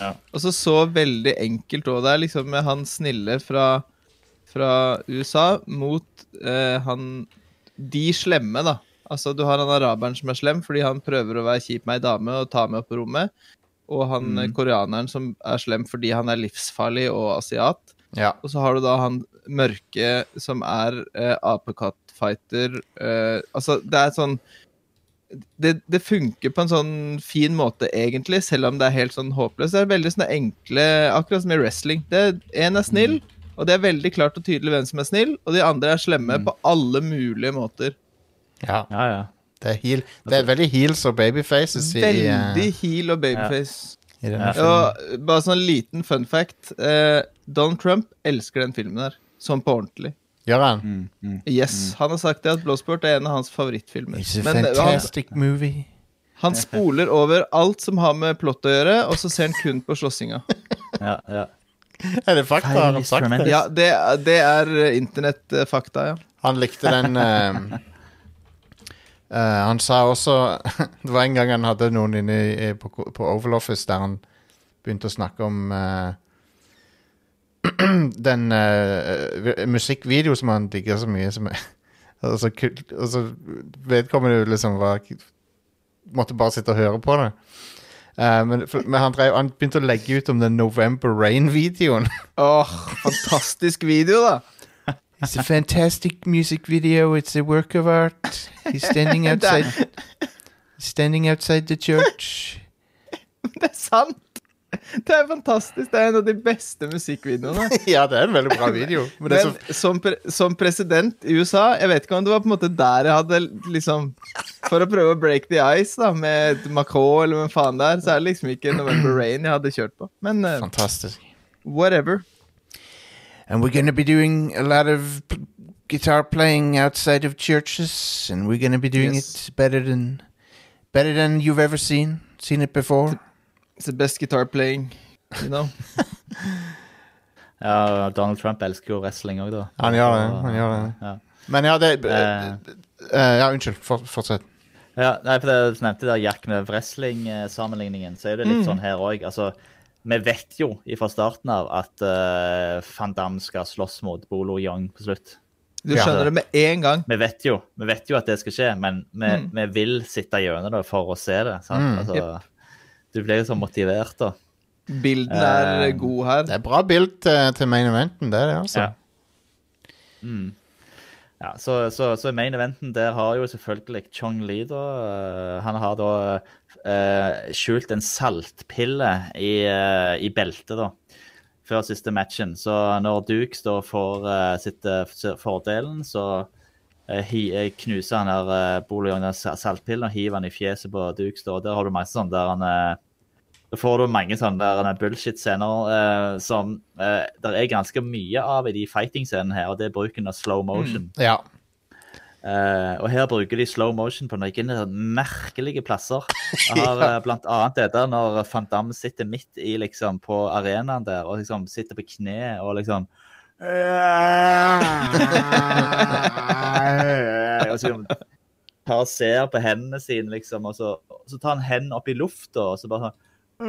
Ja. Og så så veldig enkelt òg. Det er liksom med han snille fra, fra USA mot eh, han De slemme, da. Altså, du har han araberen som er slem fordi han prøver å være kjip med ei dame og ta med opp på rommet. Og han mm. koreaneren som er slem fordi han er livsfarlig og asiat. Ja. Og så har du da han mørke som er eh, apekattfighter. Eh, altså, det er sånn det, det funker på en sånn fin måte, egentlig, selv om det er helt sånn håpløst. Det er veldig sånne enkle Akkurat som i wrestling. Det, en er snill, og det er veldig klart og tydelig hvem som er snill, og de andre er slemme på alle mulige måter. ja. ja, ja. Det er, heel, det er veldig heels og babyfaces i, i, eh, Veldig heel og babyface. Ja. Og bare sånn liten fun fact. Uh, Donald Trump elsker den filmen her. Sånn på ordentlig. Gjør han? Mm, mm. Yes, Han har sagt det at Blowsport er en av hans favorittfilmer. It's a Men fantastic han, movie. han spoler over alt som har med plott å gjøre, og så ser han kun på slåssinga. ja, ja. Er det fakta? Har han sagt det? Ja, det, det er eh, internettfakta, ja. Han likte den eh, eh, Han sa også Det var en gang han hadde noen inne i, på, på Oval Office der han begynte å snakke om eh, den uh, musikkvideo som han digger så mye som er og så, kul- og så vedkommende liksom var Måtte bare sitte og høre på det. Eh, men, for, men han, drev, han begynte å legge ut om den November Rain-videoen. Åh, fantastisk video, da! It's a fantastic music video. It's a work of art. He's standing outside. standing outside the church. Det er sant! Det er fantastisk. Det er en av de beste musikkvideoene. ja, det er en veldig bra video. Men Men så, som, pre som president i USA Jeg vet ikke om det var på en måte der jeg hadde liksom For å prøve å break the ice da med Macron eller hvem faen det er, så er det liksom ikke November Rain jeg hadde kjørt på. Men uh, fantastisk. whatever. And we're gonna be doing a lot of guitar playing outside of churches, and we're gonna be doing Yes. it better than better than you've ever seen seen it before. It's the best guitar playing, you know. ja, Donald Trump elsker jo wrestling òg, da. Han gjør det, han gjør det. Ja. Men ja, det Eh. eh, Ja, unnskyld. For, fortsett. Ja, nei, for det du nevnte der Jack med wrestling-sammenligningen, så er det litt sånn her òg. Altså, vi vet jo fra starten av at uh, Van Damme skal slåss mot Bolo Young på slutt. Du Ja. skjønner det med en gang. Vi vet jo, vi vet jo at det skal skje, men vi, vi vil sitte gjennom det for å se det. Sant? Mm. Altså, Du blir jo så motivert, da. Bilden er Eh, god her. Det er bra bild til, til main eventen, det er det, altså. Ja. Mm. Ja, så, så, så main eventen der har jo selvfølgelig Chong Li, da. eh, Han har da eh, skjult en saltpille i, eh, i beltet, da. Før siste matchen. Så når Dukes da får uh, sitt fordelen, så eh, eh, knuser han der uh, Bolion den saltpillen og hiver han i fjeset på Dukes. da. Der har du masse sånn der han eh, da får du mange sånne der bullshit-scener eh, som eh, det er ganske mye av i de fighting-scenene her, og det er bruken av slow motion. Ja. Eh, og her bruker de slow motion på noen merkelige plasser. Jeg har ja. blant annet det der når Van Damme sitter midt i liksom på arenaen der og liksom sitter på kne og liksom og så liksom tar og ser på hendene sine, liksom, og så, så tar han hendene opp i lufta, og så bare sånn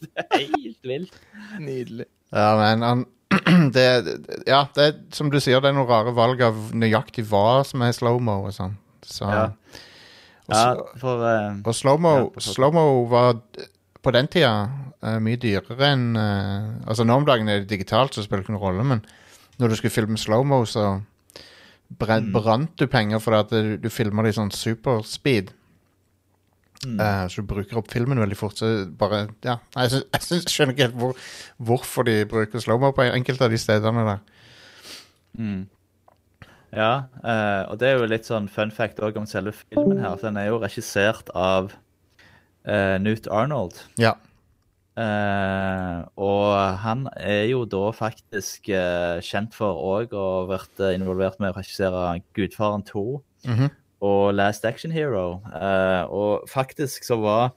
Det er helt vilt. Nydelig. Ja, men han det, Ja, det er som du sier, det er noen rare valg av nøyaktig hva som er slow-mo og sånn. Så Ja. Ja, for uh, Og slow-mo Ja, slow var på den tida uh, mye dyrere enn uh, Altså Nå om dagen er det digitalt, så spiller det ikke noen rolle, men når du skulle filme slow-mo, så bren, brant du penger fordi at du, du filmer det i sånn superspeed. Eh, så du bruker opp filmen veldig fort. Så bare Ja. Nei, Jeg, synes, jeg, syns- skjønner ikke helt hvor, hvorfor de bruker slow-mo på enkelte av de stedene der. Ja, eh, og det er jo litt sånn fun fact òg om selve filmen her. for Den er jo regissert av eh, Newt Arnold. Ja. Uh, og han er jo da faktisk uh, kjent for òg å ha vært involvert med å regissere Gudfaren 2 Mhm. og Last Action Hero. Uh, og faktisk så var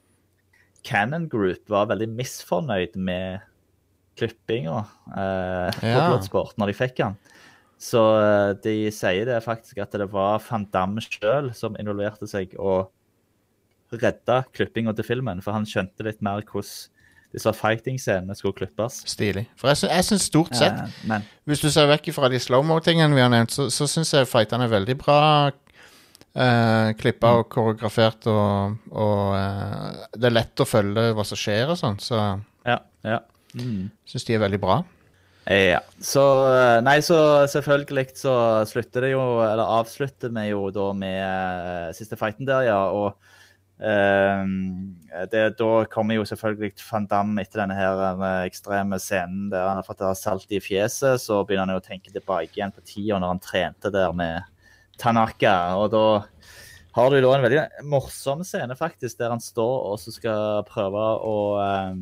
Cannon Group var veldig misfornøyd med klippinga ja. på Bloodsport når de fikk den. Så de sier det faktisk at det var Van Damme sjøl som involverte seg og redda klippinga til filmen, for han skjønte litt mer hvordan disse fighting-scenene skulle klippes. Stilig. For jeg, jeg syns stort sett ja, Hvis du ser vekk fra de slow-mo-tingene vi har nevnt, så, så syns jeg fightene er veldig bra uh, klippa og koreografert, og, og eh, det er lett å følge hva som skjer og sånn, så ja, ja. Mm. syns de er veldig bra. Ja. Så eh, Nei, så selvfølgelig så slutter det jo Eller avslutter vi jo da med uh, siste fighten der, ja. Og eh, det, da kommer jo selvfølgelig Van Damme etter denne her eh, ekstreme scenen der han har fått salt i fjeset. Så begynner han jo å tenke tilbake igjen på tida når han trente der med Tanaka. Og da har du da en veldig morsom scene, faktisk, der han står og skal prøve å eh,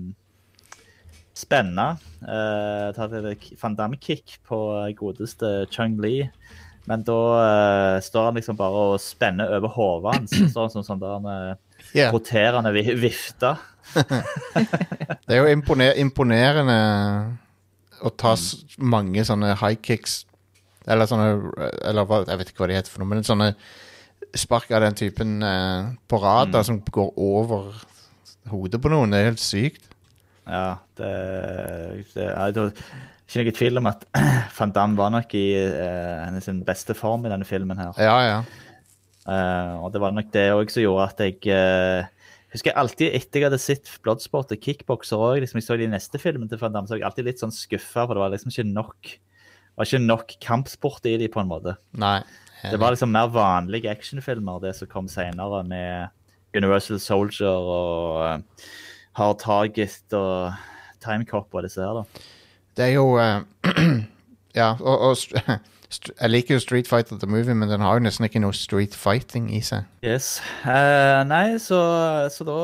spenne. Uh, ta et Van Damme-kick på godeste Chung Li. Men da uh, står han liksom bare og spenner over hodet hans. sånn som sånn der en Ja. roterende vi vifte. Det er jo imponer imponerende å ta mange sånne high kicks Eller sånne Eller hva, jeg vet ikke hva de heter for noe, men sånne spark av den typen eh, på rad mm. som går over hodet på noen. Det er helt sykt. Ja, det, det er tror ikke noe tvil om at Van Damme var nok i eh, hennes beste form i denne filmen her. Ja, ja. Eh, og det var nok det òg som gjorde at jeg uh, husker alltid etter jeg hadde sett Bloodsport og Kickboxer òg, liksom jeg så de neste filmene til Van Damme, så var jeg alltid litt sånn skuffa, for det var liksom ikke nok var ikke nok kampsport i de, på en måte. Nei. Det var liksom mer vanlige actionfilmer, det som kom senere, med Universal Soldier og eh, Hard Target og Timecop og disse her, da. Det er jo Ja, og, og jeg liker jo Street Fighter the Movie, men den har jo nesten ikke noe street fighting i seg. Yes. Eh, nei, så, så da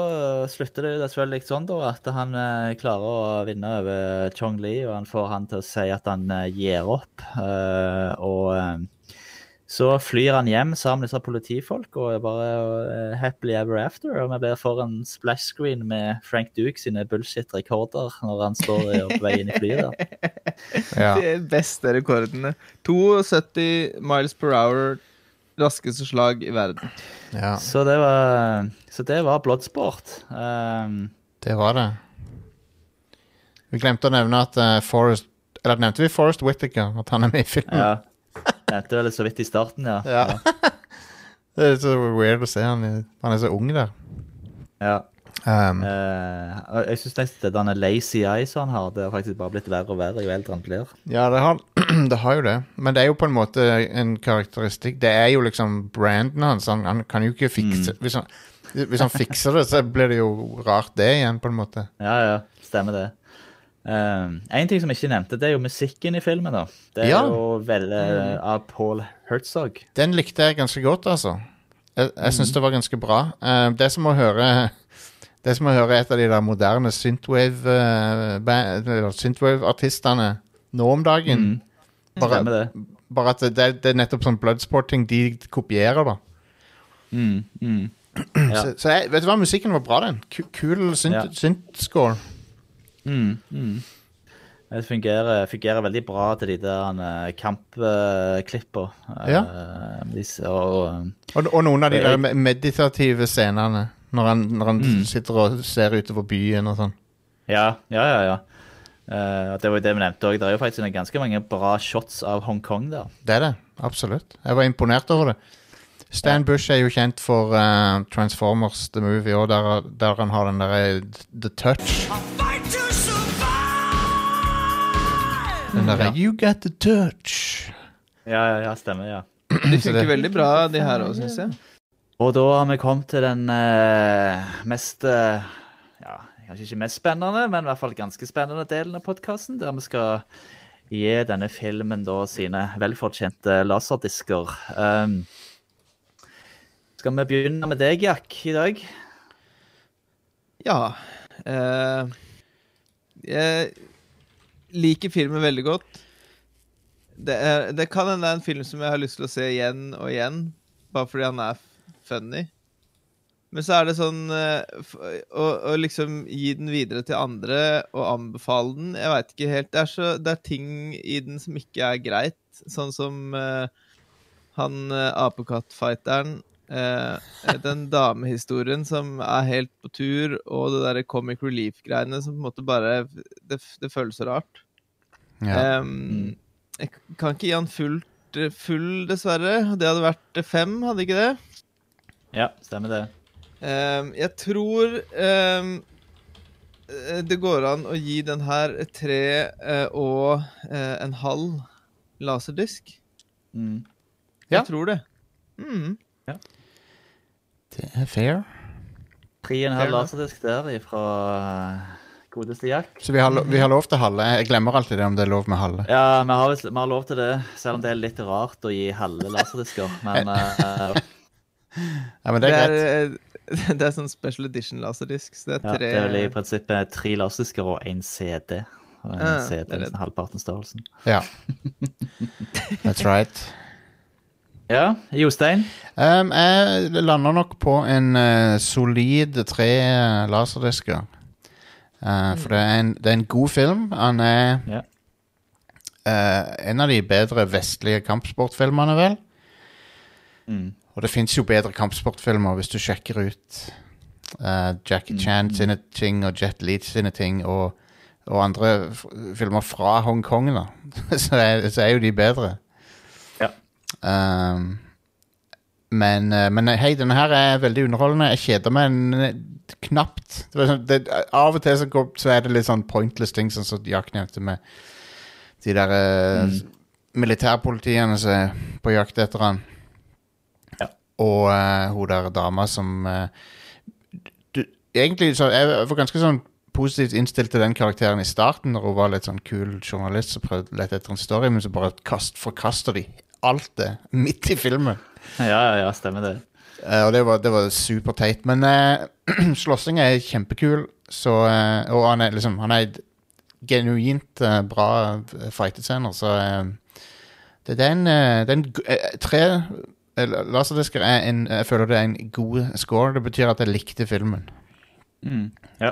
slutter det jo selvfølgelig sånn da, at han eh, klarer å vinne over Chong Li, og han får han til å si at han eh, gir opp. Eh, og eh, så flyr han hjem sammen med disse politifolk og er bare uh, happily ever after. Og vi blir for en splash screen med Frank Duke sine bullshit-rekorder når han står på vei inn i flyet der. Ja. De beste rekordene. 72 miles per hour. Raskeste slag i verden. ja, Så det var, så det var Bloodsport. Um, det var det. Vi glemte å nevne at uh, Forest Eller nevnte vi Forest Whittaker? At han er med i filmen? ja. Nevnte vel så vidt i starten, ja. Ja. det er så weird å se han. Han er så ung der. ja. Um, uh, jeg syns nesten denne lazy eye som han har, det har faktisk bare blitt verre og verre jo eldre han blir. ja, det har, det har jo det. Men det er jo på en måte en karakteristikk. Det er jo liksom branden hans. Han, han kan jo ikke fikse hvis, han, hvis han fikser det, så blir det jo rart, det igjen, på en måte. Ja, ja, stemmer det. Um, en ting som jeg ikke nevnte, det er jo musikken i filmen. da. Det er Ja. jo vel uh, av Paul Herzog. Den likte jeg ganske godt, altså. Jeg, jeg syns det var ganske bra. Uh, det som å høre Det som å høre et av de der moderne synthwave-artistene uh, synthwave-artistene nå om dagen. Mm. Bare, det. bare at det, det er nettopp sånn bloodsporting de kopierer, da. Mm. Ja. Så, så jeg, vet du hva, musikken var bra, den. Kul synth- Ja. Mm, mm. Det fungerer, fungerer veldig bra til de der kampklippene. kampklippa. Ja. og, Og, og noen av de der meditative scenene. Når han, når han Mm. sitter og ser utover byen og sånn. ja, ja, ja. ja. Uh, det var jo det vi nevnte òg. Det er jo faktisk ganske mange bra shots av Hongkong der. Det er det. Absolutt. Jeg var imponert over det. Stan Bush er jo kjent for uh, Transformers The Movie, og der, der han har den derre The Touch. Den derre You got the touch. Ja, ja, ja, stemmer, ja. De funker veldig bra, de her òg, syns jeg. Og da har vi kommet til den eh, mest eh, ja, Kanskje ikke mest spennende, men i hvert fall ganske spennende delen av podkasten, der vi skal gi denne filmen da sine velfortjente laserdisker. Um, skal vi begynne med deg, Jack, i dag? Ja. eh, jeg liker filmen veldig godt. Det, er, det kan hende det er en film som jeg har lyst til å se igjen og igjen, bare fordi han er funny. Men så er det sånn eh, å, å liksom gi den videre til andre og anbefale den Jeg veit ikke helt. Det er, så, det er ting i den som ikke er greit. Sånn som uh, han uh, apekattfighteren. Eh, den damehistorien som er helt på tur, og det derre comic relief-greiene som på en måte bare Det, det føles så rart. Ja. Ehm, Jeg kan ikke gi han fullt, full, dessverre. Det hadde vært fem, hadde ikke det? Ja, stemmer det. Um, jeg tror ehm, eh, det går an å gi den her tre uh, og uh, en halv laserdisk. Mm. Ja. Jeg tror det. Mm. Det er fair. Tre og en halv laserdisk der fra godeste Jack. Så vi har, lo- vi har lov til halve. Jeg glemmer alltid det om det er lov med halve. Ja, vi har, visst- vi har lov til det, selv om det er litt rart å gi halve laserdisker. Men eh, Ja, men det er greit. eh, det er sånn special edition laserdisk, så det er ja, tre det er vel i prinsippet tre laserdisker og én CD. Og en Ja, CD det er er det. halvparten størrelsen. Ja. That's right. Ja, Jostein? Um, jeg lander nok på en uh, solid tre laserdisker. Uh, for det er, en, det er en god film. Han er Ja. eh, en av de bedre vestlige kampsportfilmene, vel. Mm. Og det fins jo bedre kampsportfilmer hvis du sjekker ut eh, Jackie Chan sine ting og Jet Leeds sine ting og, og andre filmer fra Hongkong, da. så, er, så er jo de bedre. Um, men, eh, men hei, denne her er veldig underholdende. Jeg kjeder meg knapt. Det var sånn, det, av og til så, går, så er det litt sånn pointless ting, sånn som Jack nevnte med de der mm. militærpolitiene som er på jakt etter han. Ja. Og uh, hun der dama som uh, du, Egentlig så jeg var ganske sånn positivt innstilt til den karakteren i starten, når hun var litt sånn kul journalist som prøvde å lete etter en story, men så bare kast, forkaster de alt det midt i filmen. Ja, ja, ja, stemmer det. Eh, og det var, det var superteit. Men uh, slåssing er kjempekul, så eh, Og han er liksom Han er genuint eh, bra uh, fightescener, så eh, det, det er en, eh, det er en eh, Tre la laserdisker er en Jeg føler det er en god score. Det betyr at jeg likte filmen. Mm. Ja.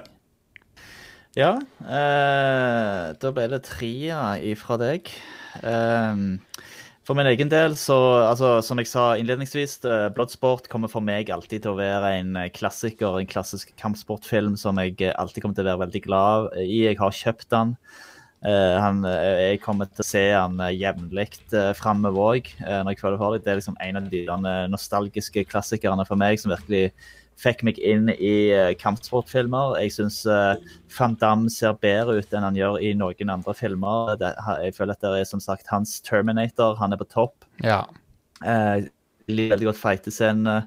Ja, eh, da ble det tre ja, ifra deg. Ehm, for min egen del, så altså, Som jeg sa innledningsvis, eh, Bloodsport kommer for meg alltid til å være en eh, klassiker, en klassisk kampsportfilm som jeg eh, alltid kommer til å være veldig glad i. Jeg har kjøpt den. Han, jeg kommer til å se han jevnlig uh, framover òg, når jeg føler for det. Det er liksom en av de nostalgiske klassikerne for meg som virkelig fikk meg inn i uh, kampsportfilmer. Jeg syns uh, Van Damme ser bedre ut enn han gjør i noen andre filmer. Det, jeg føler at det er som sagt hans Terminator. Han er på topp. Ja. Uh, veldig godt fightescenene.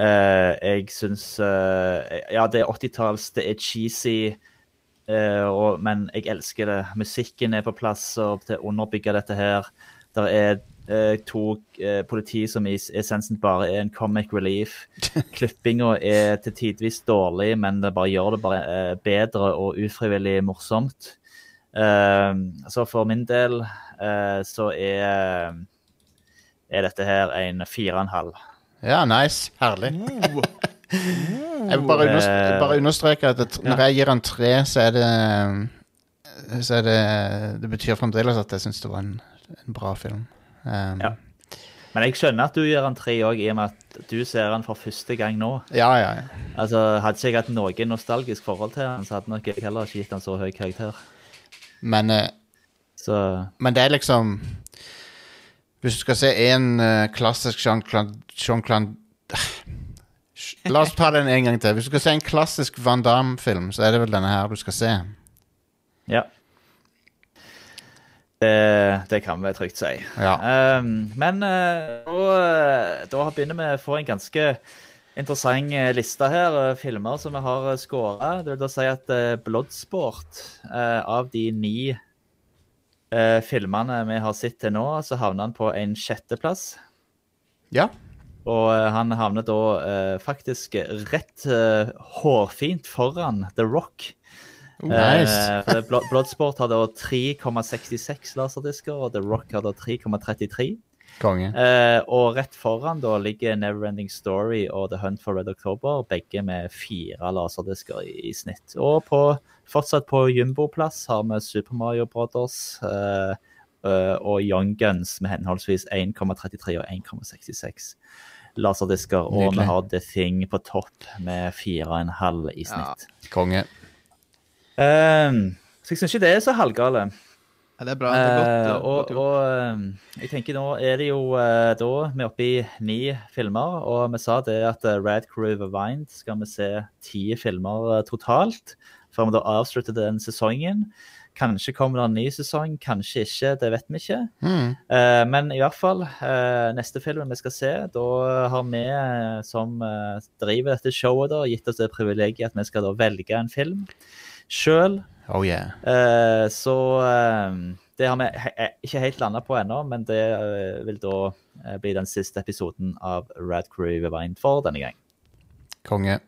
Uh, jeg syns eh, Ja, det er 80-talls, det er cheesy, eh, og, men jeg elsker det. Musikken er på plass og til å underbygge dette her. Det er eh, to eh, politi som i essensen bare er en comic relief. Klippinga er til tidvis dårlig, men det bare gjør det bare eh, bedre og ufrivillig morsomt. Eh, så for min del eh, så er er dette her en fire og en halv. ja, nice. Herlig. Jeg vil bare, underst Eh, bare understreke at det, når jeg gir han tre, så er det Så er det Det betyr fremdeles at jeg syns det var en, en bra film. Um, Ja. Men jeg skjønner at du gjør den tre òg, i og med at du ser den for første gang nå. ja, ja, ja. Altså, Hadde ikke jeg hatt noe nostalgisk forhold til den, så hadde nok jeg heller ikke gitt den så høy karakter. Men, eh, Så men det er liksom Hvis du skal se en eh, klassisk Jean-Claude Jean La oss ta den en gang til. Hvis du skal se en klassisk Van Damme-film, så er det vel denne her du skal se. Ja. Det, det kan vi trygt si. Ja. Um, men uh, da, begynner vi å få en ganske interessant eh, liste her. Filmer som vi har skåra. Det vil da si at uh, Bloodsport, uh, av de ni filmene vi har sett til nå, så havner han på en sjetteplass. Ja. Og han havner da faktisk rett hårfint foran The Rock. Nice. Eh, Bloodsport har da 3,66 laserdisker, og The Rock har da 3,33. Konge. Eh, og rett foran da ligger Neverending Story og The Hunt for Red October, begge med fire laserdisker i, i snitt. Og på, fortsatt på jumboplass har vi Super Mario Brothers eh, eh, og Young Guns med henholdsvis 1,33 og 1,66 laserdisker. Og Nydelig. vi har The Thing på topp med 4,5 i snitt. Konge. Eh, så jeg syns ikke det er så halvgale. Ja, det er bra. Det er godt, Eh, eh, og, godt gjort. og eh, jeg tenker nå er det jo uh, da vi er oppe i ni filmer, og vi sa det at uh, Rad Crew Rewind skal vi se ti filmer eh, totalt, før vi da avslutter den sesongen. Kanskje kommer det en ny sesong, kanskje ikke, det vet vi ikke. Mm. Uh, men i hvert fall, uh, neste film vi skal se, da har vi eh, som uh, driver dette showet, da, gitt oss det privilegiet at vi skal da velge en film sjøl. Oh yeah. Eh, så eh, det har vi he he- ikke helt landa på ennå, men det eh, vil da eh, bli den siste episoden av Rad Crew Rewind for denne gang. Konge.